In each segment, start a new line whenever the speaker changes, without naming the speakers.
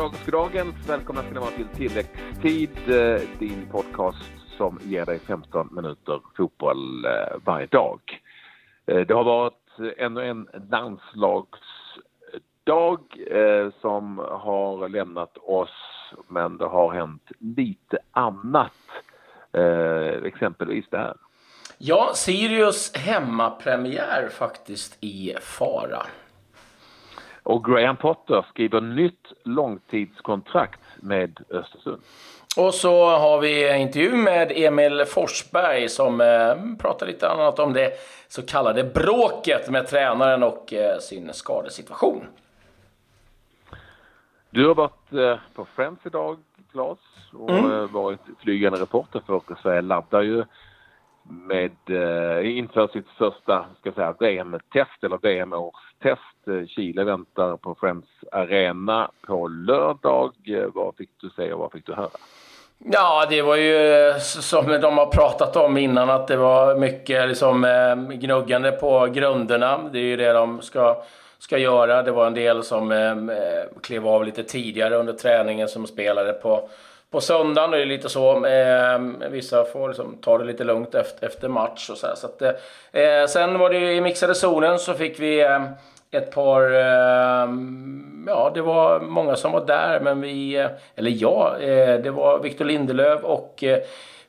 Goddagens, goddagens. Välkomna ska ni vara till tilläggstid, eh, din podcast som ger dig 15 minuter fotboll eh, varje dag. Eh, det har varit ännu en landslagsdag som har lämnat oss, men det har hänt lite annat. Exempelvis det här.
Ja, Sirius hemmapremiär faktiskt i fara.
Och Graham Potter skriver nytt långtidskontrakt med Östersund.
Och så har vi intervju med Emil Forsberg som eh, pratar lite annat om det så kallade bråket med tränaren och eh, sin skadesituation.
Du har varit eh, på Friends idag, Claes, och mm. Varit flygande reporter för Sverige laddar ju med, eh, inför sitt första ska säga, VM-test eller VM-årstest. Eh, Chile väntar på Friends Arena på lördag. Eh, vad fick du se och vad fick du höra?
Ja, det var ju eh, som de har pratat om innan att det var mycket liksom, eh, gnuggande på grunderna. Det är ju det de ska, ska göra. Det var en del som eh, klev av lite tidigare under träningen som spelade på på söndagen. är Det är lite så. Eh, vissa får liksom ta det lite lugnt efter, efter match och så, här, så att, eh, Sen var det ju i mixade zonen så fick vi eh, ett par... Eh, ja, det var många som var där, men vi... Eh, eller ja, eh, det var Victor Lindelöf och eh,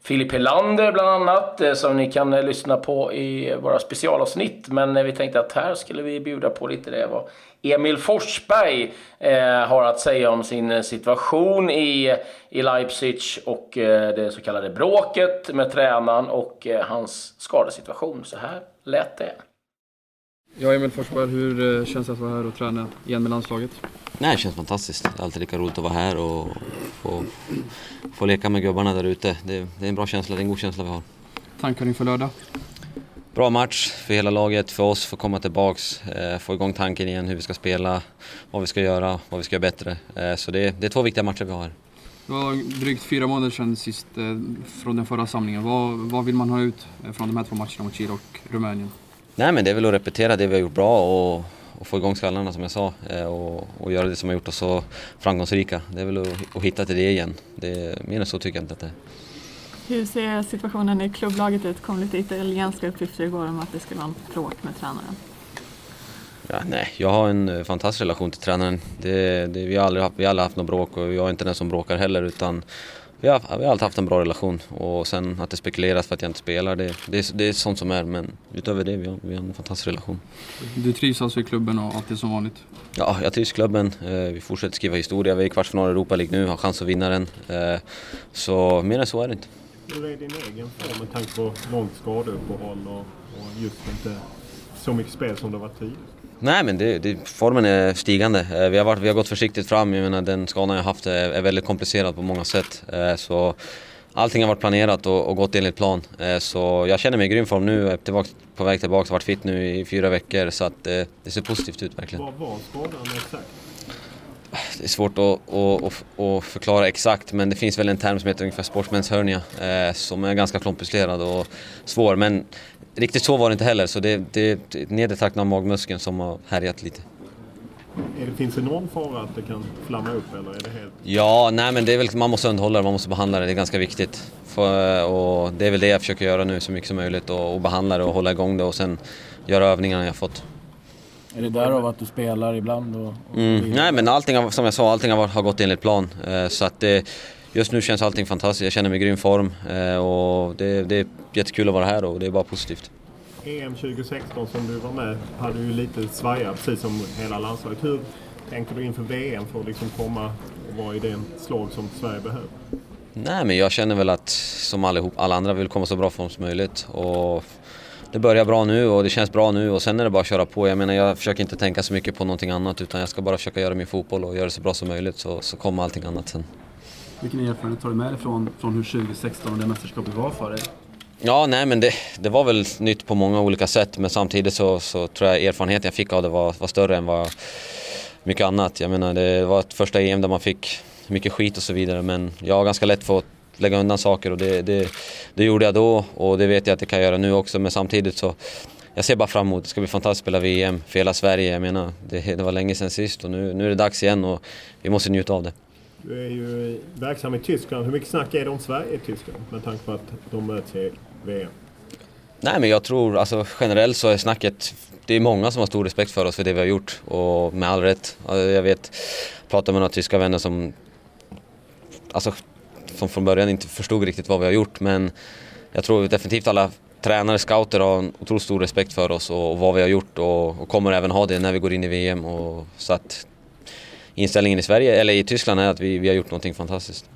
Filip Helander bland annat, eh, som ni kan lyssna på i våra specialavsnitt. Men vi tänkte att här skulle vi bjuda på lite det vad Emil Forsberg eh, har att säga om sin situation i, i Leipzig och eh, det så kallade bråket med tränaren och eh, hans skadesituation. Så här lät det.
Ja, Emil Forsberg, hur känns det att vara här och träna igen med landslaget?
Nej, det känns fantastiskt. Det är alltid lika roligt att vara här och få, få leka med gubbarna där ute. Det, det är en bra känsla, det är en god känsla vi har.
Tankar inför lördag?
Bra match för hela laget, för oss, för att komma tillbaks, eh, få igång tanken igen hur vi ska spela, vad vi ska göra, vad vi ska göra bättre. Eh, så det, det är två viktiga matcher vi har.
Det var drygt fyra månader sedan sist eh, från den förra samlingen. Vad, vad vill man ha ut från de här två matcherna mot Chile och Rumänien?
Nej men det är väl att repetera det vi har gjort bra och, och få igång skallarna som jag sa och, och göra det som har gjort oss så framgångsrika. Det är väl att, att hitta till det igen. Det, mer än så tycker jag inte att det är.
Hur ser situationen i klubblaget ut? Kom lite italienska uppgifter igår om att det skulle vara en bråk med tränaren.
Ja, nej, jag har en eh, fantastisk relation till tränaren. Det, det, vi, har aldrig haft, vi har aldrig haft något bråk och jag är inte den som bråkar heller utan vi har, vi har alltid haft en bra relation och sen att det spekuleras för att jag inte spelar, det, det, det är sånt som är men utöver det, vi har, vi har en fantastisk relation.
Du trivs alltså i klubben och allt är som vanligt?
Ja, jag trivs i klubben. Eh, vi fortsätter skriva historia, vi är i kvartsfinal i Europa League nu, har chans att vinna den. Eh, så mer än så är det inte.
Hur är din egen form med tanke på långt skadeuppehåll och, och just inte så mycket spel som det varit tidigare?
Nej men det, det, formen är stigande. Eh, vi har, varit, vi har gått försiktigt fram. Jag menar, den skadan jag haft är, är väldigt komplicerad på många sätt. Eh, så allting har varit planerat och, och gått enligt plan. Eh, så jag känner mig i grym form nu. Jag är tillbaka, på väg tillbaka, har varit fit nu i fyra veckor. Så att, det ser positivt ut verkligen.
Vad var skadan exakt?
Det är svårt att, att, att, förklara exakt men det finns väl en term som heter ungefär sportsmenshernia eh, som är ganska komplicerad och svår men riktigt så var det inte heller så det, det är nedre trakten av magmuskeln som har härjat lite.
Det, finns det någon fara att det kan flamma upp eller är det helt...
Ja, nej men det är väl, man måste underhålla det, man måste behandla det, det är ganska viktigt. För, och det är väl det jag försöker göra nu så mycket som möjligt och, och behandla det och hålla igång det och sen göra övningarna jag fått.
Är det därav att du spelar ibland? Och, och
mm, nej men allting, som jag sa, allting har, har gått enligt plan. Eh, så att det, just nu känns allting fantastiskt, jag känner mig i grym form eh, och det, det är jättekul att vara här och det är bara positivt.
EM 2016 som du var med hade ju lite svaja precis som hela landslaget. Hur tänker du inför VM för att liksom komma och vara i den slag som Sverige behöver?
Nej men jag känner väl att som allihop, alla andra vill komma så bra form som möjligt och det börjar bra nu och det känns bra nu och sen är det bara att köra på. Jag menar jag försöker inte tänka så mycket på någonting annat utan jag ska bara försöka göra min fotboll och göra det så bra som möjligt så, så kommer allting annat sen.
Vilken erfarenhet tar du med dig från, från hur 2016 och det mästerskapet var för dig?
Ja, nej men det, det var väl nytt på många olika sätt men samtidigt så, så tror jag erfarenheten jag fick av det var, var större än vad mycket annat. Jag menar det var ett första EM där man fick mycket skit och så vidare men jag har ganska lätt för att lägga undan saker och det, det, det gjorde jag då och det vet jag att jag kan göra nu också men samtidigt så jag ser bara fram emot, det ska bli fantastiskt att spela VM för hela Sverige. Jag menar, det, det var länge sedan sist och nu, nu är det dags igen och vi måste njuta av det.
Du är ju verksam i Tyskland. Hur mycket snack är det om Sverige i Tyskland med tanke på att de möts i VM?
Nej men jag tror, alltså generellt så är snacket, det är många som har stor respekt för oss för det vi har gjort och med all rätt. Alltså, jag vet, pratar med några tyska vänner som, alltså som från början inte förstod riktigt vad vi har gjort men jag tror definitivt alla tränare, scouter har en otroligt stor respekt för oss och, vad vi har gjort och, och, kommer även ha det när vi går in i VM. Och, så att inställningen i Sverige, eller i Tyskland är att vi, vi har gjort någonting fantastiskt.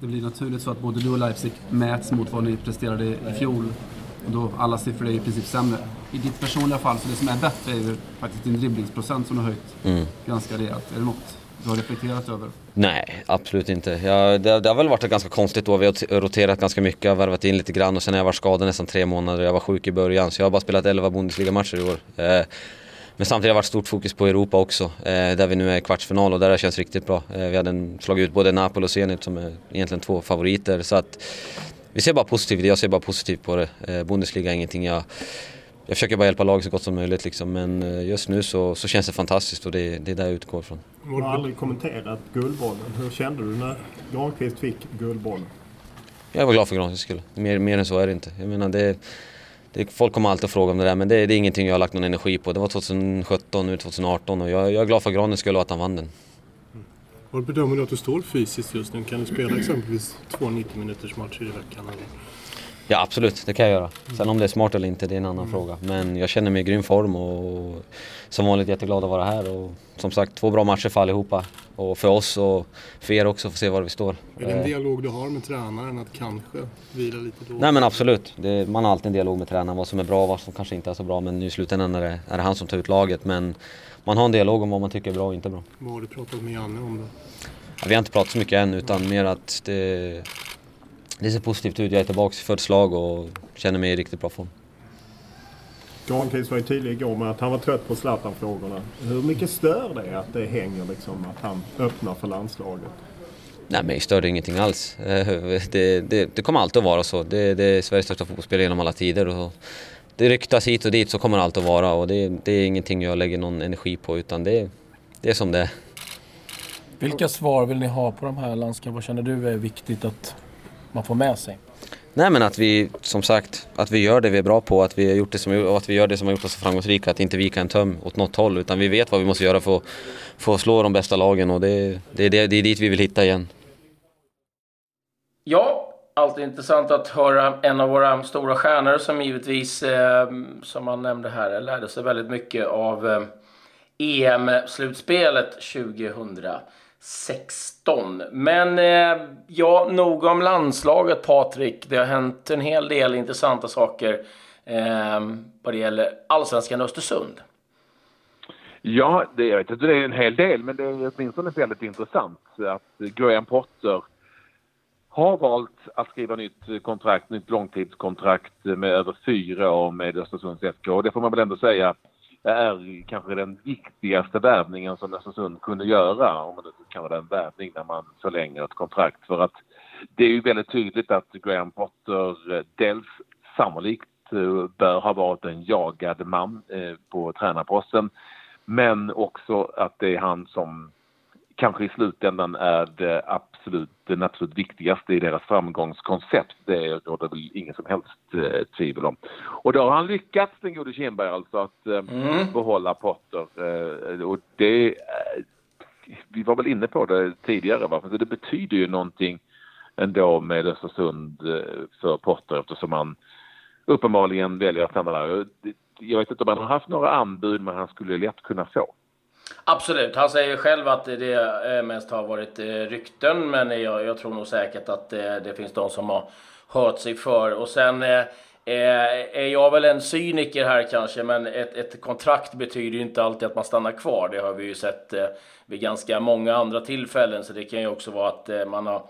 Det blir naturligt så att både du och Leipzig mäts mot vad ni presterade i fjol. Och då alla siffror är i princip sämre. I ditt personliga fall, så det som är bättre är ju faktiskt din dribblingsprocent som du har höjt mm. ganska rejält. Är det något du har reflekterat över?
Nej, absolut inte. Jag, det, det, har väl varit ett ganska konstigt år. Vi har roterat ganska mycket, jag har värvat in lite grann och sen har jag varit skadad nästan tre månader. Jag var sjuk i början så jag har bara spelat 11 Bundesliga-matcher i år. Eh, men samtidigt har det varit stort fokus på Europa också, eh, där vi nu är i kvartsfinal och där det känts riktigt bra. Eh, vi hade slagit ut både Napoli och Zenit som är egentligen två favoriter. Så att vi ser bara positivt, jag ser bara positivt på det. Eh, Bundesliga är ingenting jag jag försöker bara hjälpa laget så gott som möjligt liksom. men just nu så, så känns det fantastiskt och det, det är där jag utgår ifrån.
Du har aldrig kommenterat Guldbollen. Hur kände du när Granqvist fick Guldbollen?
Jag var glad för Granqvists skull. Mer, mer än så är det inte. Jag menar, det, det, folk kommer alltid att fråga om det där men det, det, är ingenting jag har lagt någon energi på. Det var 2017, nu 2018 och jag, jag är glad för Granens skull och att han vann den.
Vad Var bedömer du att du står fysiskt just nu? Kan du spela exempelvis två 90 minuters matcher i veckan? Eller?
Ja absolut, det kan jag göra. Sen om det är smart eller inte, det är en annan mm. fråga. Men jag känner mig i grym form och som vanligt jätteglad att vara här. Och som sagt, två bra matcher för allihopa. Och för oss och för er också, för att se var vi står.
Är det en eh. dialog du har med tränaren att kanske vila lite då?
Nej men absolut. Det, man har alltid en dialog med tränaren, vad som är bra och vad som kanske inte är så bra. Men nu i slutändan är det, är det han som tar ut laget. Men man har en dialog om vad man tycker är bra och inte bra.
Vad har du pratat med Janne om då?
Ja, vi har inte pratat så mycket än utan mer att det det ser positivt ut. Jag är tillbaka i fullt slag och känner mig i riktigt bra form.
Granqvist var ju tydlig igår med att han var trött på Zlatan-frågorna. Hur mycket stör det att det hänger liksom att han öppnar för landslaget?
Nej, mig stör det ingenting alls. Det, det, det kommer alltid att vara så. Det, det är Sveriges största fotbollsspelare genom alla tider. Och det ryktas hit och dit, så kommer det alltid att vara. Och det, det är ingenting jag lägger någon energi på, utan det, det är som det är.
Vilka svar vill ni ha på de här landskapen? Vad känner du är viktigt att man får med sig?
Nej men att vi, som sagt, att vi gör det vi är bra på, att vi har gjort det som, och att vi gör det som har gjort oss så framgångsrika, att inte vika en töm åt något håll, utan vi vet vad vi måste göra för att, för att slå de bästa lagen och det, det, det, det är dit vi vill hitta igen.
Ja, alltid intressant att höra en av våra stora stjärnor som givetvis, eh, som man nämnde här, lärde sig väldigt mycket av eh, EM-slutspelet 2000. 16. Men eh, ja, nog om landslaget Patrik. Det har hänt en hel del intressanta saker eh, vad det gäller allsvenskan Östersund.
Ja, det, jag vet inte det är en hel del, men det är åtminstone väldigt intressant att Graham Potter har valt att skriva nytt kontrakt, nytt långtidskontrakt med över fyra år med Östersunds FK. Och det får man väl ändå säga är kanske den viktigaste värvningen som Östersund kunde göra, om man nu vara en värvning när man förlänger ett kontrakt. För att det är ju väldigt tydligt att Graham Potter eh, dels sannolikt eh, bör ha varit en jagad man eh, på tränarposten, men också att det är han som kanske i slutändan är det absolut, den absolut viktigaste i deras framgångskoncept. Det råder väl ingen som helst eh, tvivel om. Och då har han lyckats, den gode Kindberg, alltså att eh, mm. behålla Potter. Eh, och det, eh, vi var väl inne på det tidigare, va? För det betyder ju någonting ändå med Östersund eh, för Potter eftersom han uppenbarligen väljer att stanna där. Jag vet inte om han har haft några anbud, men han skulle lätt kunna få.
Absolut. Han säger själv att det mest har varit eh, rykten, men jag, jag tror nog säkert att det, det, finns de som har hört sig för. Och sen eh, eh, är jag väl en cyniker här kanske, men ett, ett kontrakt betyder ju inte alltid att man stannar kvar. Det har vi ju sett eh, vid ganska många andra tillfällen, så det kan ju också vara att man har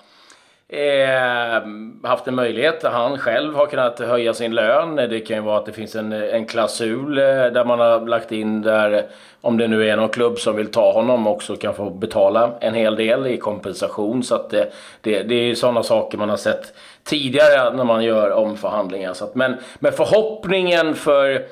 Eh, haft en möjlighet. Han själv har kunnat höja sin lön. Det kan ju vara att det finns en, en klausul eh, där man har lagt in där om det nu är någon klubb som vill ta honom också kan få betala en hel del i kompensation. Så att det, det, det är sådana saker man har sett tidigare när man gör omförhandlingar. Så att, men, men förhoppningen för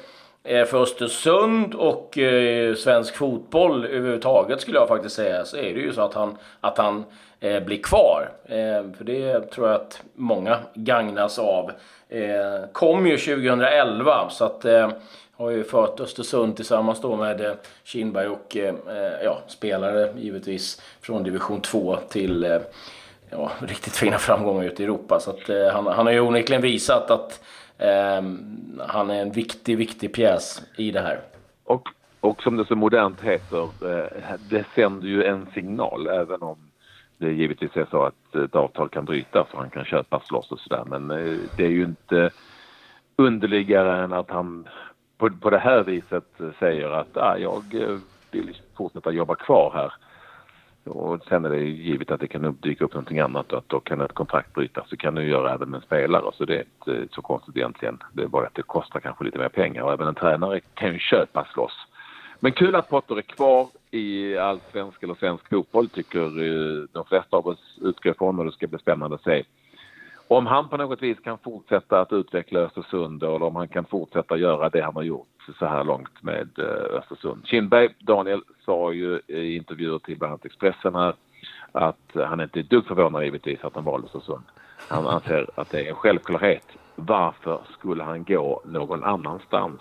eh, för Östersund och eh, svensk fotboll överhuvudtaget skulle jag faktiskt säga så är det ju så att han, att han eh, blir kvar. Eh, för det tror jag att många gagnas av. Eh, kom ju 2011 så att eh, har ju fört Östersund tillsammans då med eh, Kindberg och eh, eh, ja, spelare givetvis från division 2 till eh, ja, riktigt fina framgångar ute i Europa. Så att, eh, han, han har ju onekligen visat att eh, han är en viktig, viktig pjäs i det här.
Och, och som det så modernt heter, eh, det sänder ju en signal även om det givetvis är så att ett avtal kan brytas och han kan köpas loss och sådär. Men eh, det är ju inte underligare än att han på, på det här viset säger att ah, jag eh, vill fortsätta jobba kvar här. Och sen är det givet att det kan dyka upp någonting annat och att då kan ett kontrakt brytas. Det kan du göra även med en spelare så det är inte så konstigt egentligen. Det är bara att det kostar kanske lite mer pengar och även en tränare kan ju köpas loss. Men kul att Potter är kvar i allsvensk eller svensk fotboll tycker eh, de flesta av oss utgår ifrån och det ska bli spännande att se om han på något vis kan fortsätta att utveckla Östersund eller om han kan fortsätta göra det han har gjort så här långt med eh, Östersund. Kindberg, Daniel, sa ju i intervjuer till bland annat Expressen här att han inte är ett dugg förvånad givetvis att han valde Östersund. Han anser att det är en självklarhet. Varför skulle han gå någon annanstans?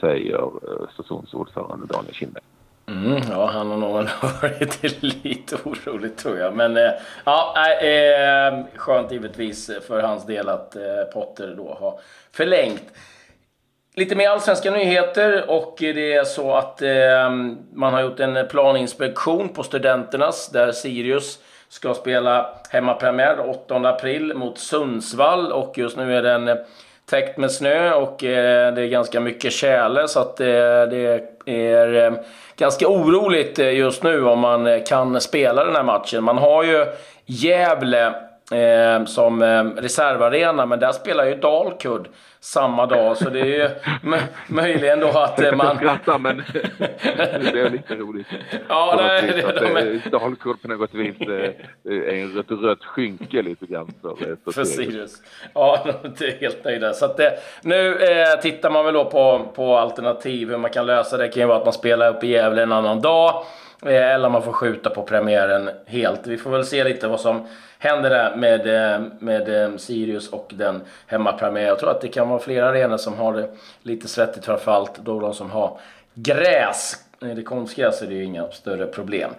Säger eh, Östersunds ordförande Daniel Kindberg.
Mm, ja, han har nog varit lite orolig tror jag. Men eh, ja, eh, skönt givetvis för hans del att eh, Potter då har förlängt. Lite mer allsvenska nyheter och det är så att eh, man har gjort en planinspektion på Studenternas där Sirius ska spela hemmapremiär 8 april mot Sundsvall och just nu är den eh, täckt med snö och eh, det är ganska mycket tjäle så att eh, det är eh, ganska oroligt eh, just nu om man eh, kan spela den här matchen. Man har ju Gävle eh, som eh, reservarena, men där spelar ju Dalkurd samma dag, så det är ju möjligen då att eh, man...
skrattar, men det är lite roligt.
Ja, nej, det,
att, de är... Dalkurd på något vis är en rött, rött skynke lite grann för,
för Sirius. Ja, de är helt nöjda. Så att, nu eh, tittar man väl då på, på alternativ, hur man kan lösa det. Det kan ju vara att man spelar upp i Gävle en annan dag. Eh, eller man får skjuta på premiären helt. Vi får väl se lite vad som händer där med, eh, med eh, Sirius och den hemmapremiär. Jag tror att det kan vara flera arenor som har det lite svettigt framförallt då de som har gräs. Är Det konstgräs är det ju inga större problem.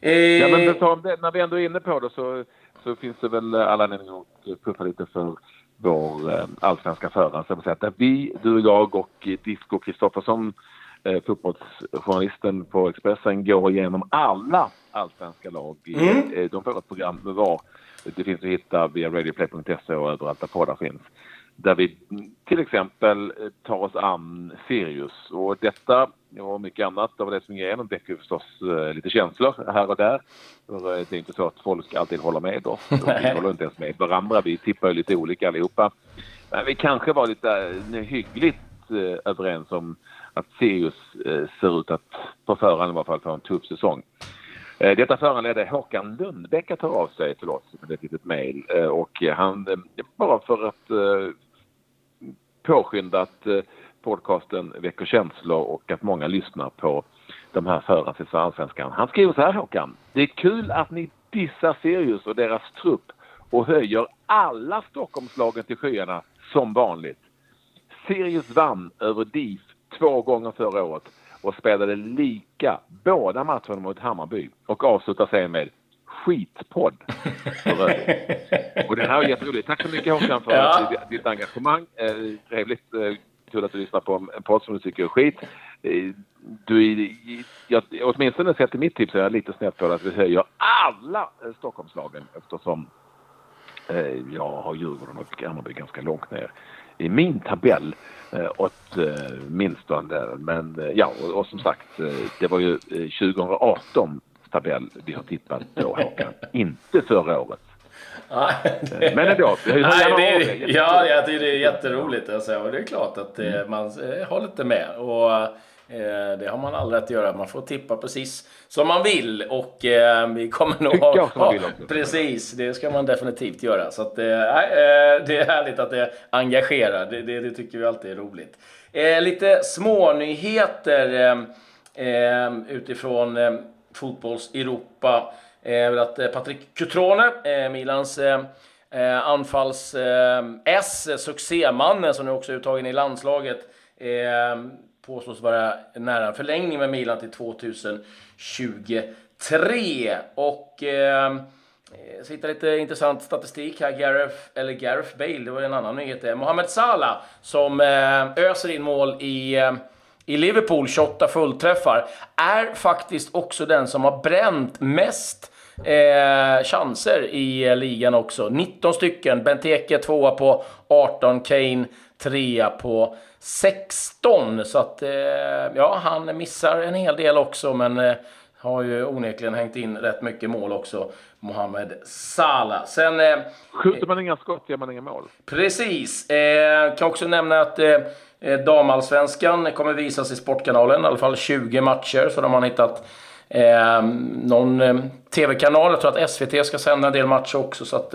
Ja, men det, när vi ändå är inne på det så, så finns det väl alla anledningar att puffa lite för vår allsvenska förare. Så att vi, du, jag och Disco Kristoffersson eh, fotbollsjournalisten på Expressen går igenom alla allsvenska lag. Mm. Eh, de får ett program med var. Det finns att hitta via radioplay.se och överallt där poddar finns. Där vi till exempel eh, tar oss an Sirius och detta och mycket annat av det som går igenom väcker förstås eh, lite känslor här och där. För det är inte så att folk alltid håller med oss. Vi håller inte ens med varandra. Vi tippar ju lite olika allihopa. Men vi kanske var lite hyggligt Eh, överens om att Sirius eh, ser ut att på förhand i alla fall få en tuff säsong. Eh, detta föranledde Håkan Lundbäck att höra av sig till oss med ett litet mejl eh, och han, eh, bara för att eh, påskynda att podcasten väcker känslor och att många lyssnar på de här förarna till Allsvenskan. Han skriver så här Håkan. Det är kul att ni dissar Sirius och deras trupp och höjer alla Stockholmslagen till skyarna som vanligt. Sirius vann över DIF två gånger förra året och spelade lika båda matcherna mot Hammarby och avslutar sen med skitpodd. och det här är jätteroligt. Tack så mycket Håkan för ja. ditt engagemang. Eh, trevligt. Eh, kul att du lyssnar på en podd som du tycker är skit. Eh, du, jag, åtminstone sett i mitt tips är jag lite snett för att vi höjer alla eh, Stockholmslagen eftersom eh, jag har Djurgården och Hammarby ganska långt ner i min tabell eh, åtminstone. Men eh, ja, och, och, som sagt, eh, det var ju 2018 tabell vi har tittat på Håkan, inte förra året. Men ändå.
Nej, det ja, jag tycker det är jätteroligt. Alltså, och det är klart att mm. man håller inte med. Och Eh, det har man all rätt att göra. Man får tippa precis som man vill. Och eh, vi kommer nog ha...
också.
Precis, det ska man definitivt göra. Så att, eh, eh, det är härligt att det engagerar. Det, det, det tycker vi alltid är roligt. Eh, lite smånyheter eh, eh, utifrån eh, fotbolls-Europa. Eh, att eh, Patrik Cutrone, eh, Milans eh, eh, anfalls eh, S, succémannen som nu också är uttagen i landslaget, eh, påstås vara nära en förlängning med Milan till 2023. Och eh, så hittar lite intressant statistik här. Gareth, eller Gareth Bale, det var en annan nyhet. Mohamed Salah som eh, öser in mål i, eh, i Liverpool, 28 fullträffar, är faktiskt också den som har bränt mest eh, chanser i eh, ligan också. 19 stycken. Benteke tvåa på 18, Kane trea på 16. Så att, eh, ja, han missar en hel del också, men eh, har ju onekligen hängt in rätt mycket mål också, Mohamed Salah. Sen... Eh,
Skjuter man inga skott gör man inga mål.
Precis. Eh, kan också nämna att eh, damallsvenskan kommer visas i Sportkanalen, i alla fall 20 matcher, så de har hittat eh, någon eh, tv-kanal. Jag tror att SVT ska sända en del matcher också, så att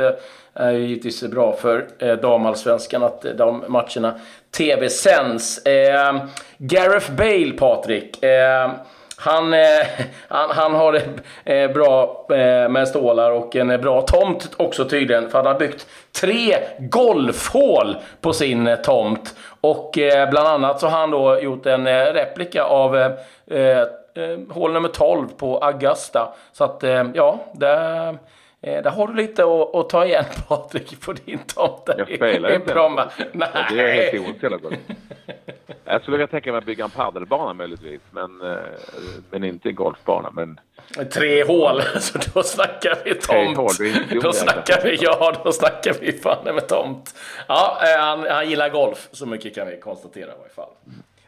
är ju givetvis bra för eh, damallsvenskan att eh, de matcherna tv-sänds. Eh, Gareth Bale, Patrik. Eh, han, eh, han, han har det eh, bra eh, med stålar och en bra tomt också tydligen. För han har byggt tre golfhål på sin eh, tomt. Och eh, bland annat så har han då gjort en eh, replika av eh, eh, eh hål nummer 12 på Augusta. Så att eh, ja, det eh, där har du lite att, att ta igen Patrik på din tomt.
Jag spelar inte.
Bromma. Nej.
Ja, det är helt ointresserad av. Jag skulle vilja tänka mig att bygga en padelbana möjligtvis, men, eh, men inte en golfbana. Men
Tre hål, så då snackar vi tomt.
hål, det
då snackar vi, ja, då snackar vi fan med tomt. Ja, eh, han, han gillar golf, så mycket kan vi konstatera i varje fall.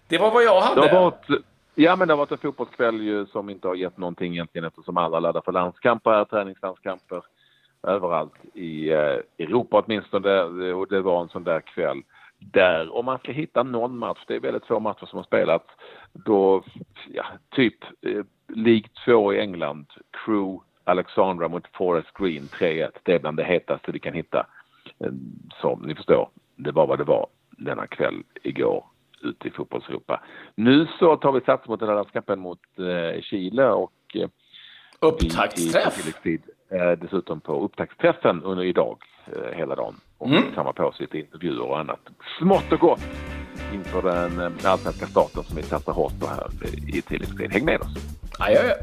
Det var vad jag
det
hade.
har varit, ja, men det har varit en fotbollskväll ju som inte har gett någonting egentligen eftersom alla laddar för landskamper, träningslandskamper överallt i eh, Europa åtminstone. Och det var en sån där kväll där om man ska hitta någon match, det är väldigt få matcher som har spelats, då, ja, typ eh, League 2 i England, Crew, Alexandra mot Forest Green 3-1. Det är bland det hetaste vi kan hitta. Eh, som ni förstår, det var vad det var denna kväll igår ute i fotbollseuropa. Nu så tar vi sats mot den här landskampen mot eh, Chile och eh,
Upptaktsträff.
i- i eh, dessutom på upptaktsträffen under idag, eh, hela dagen. Och
Mm.
samma på sig lite intervjuer och annat. Smått och gott inför den eh, allsvenska starten som vi satsar hårt på här i tilläggstid. Häng med oss!
Adjö.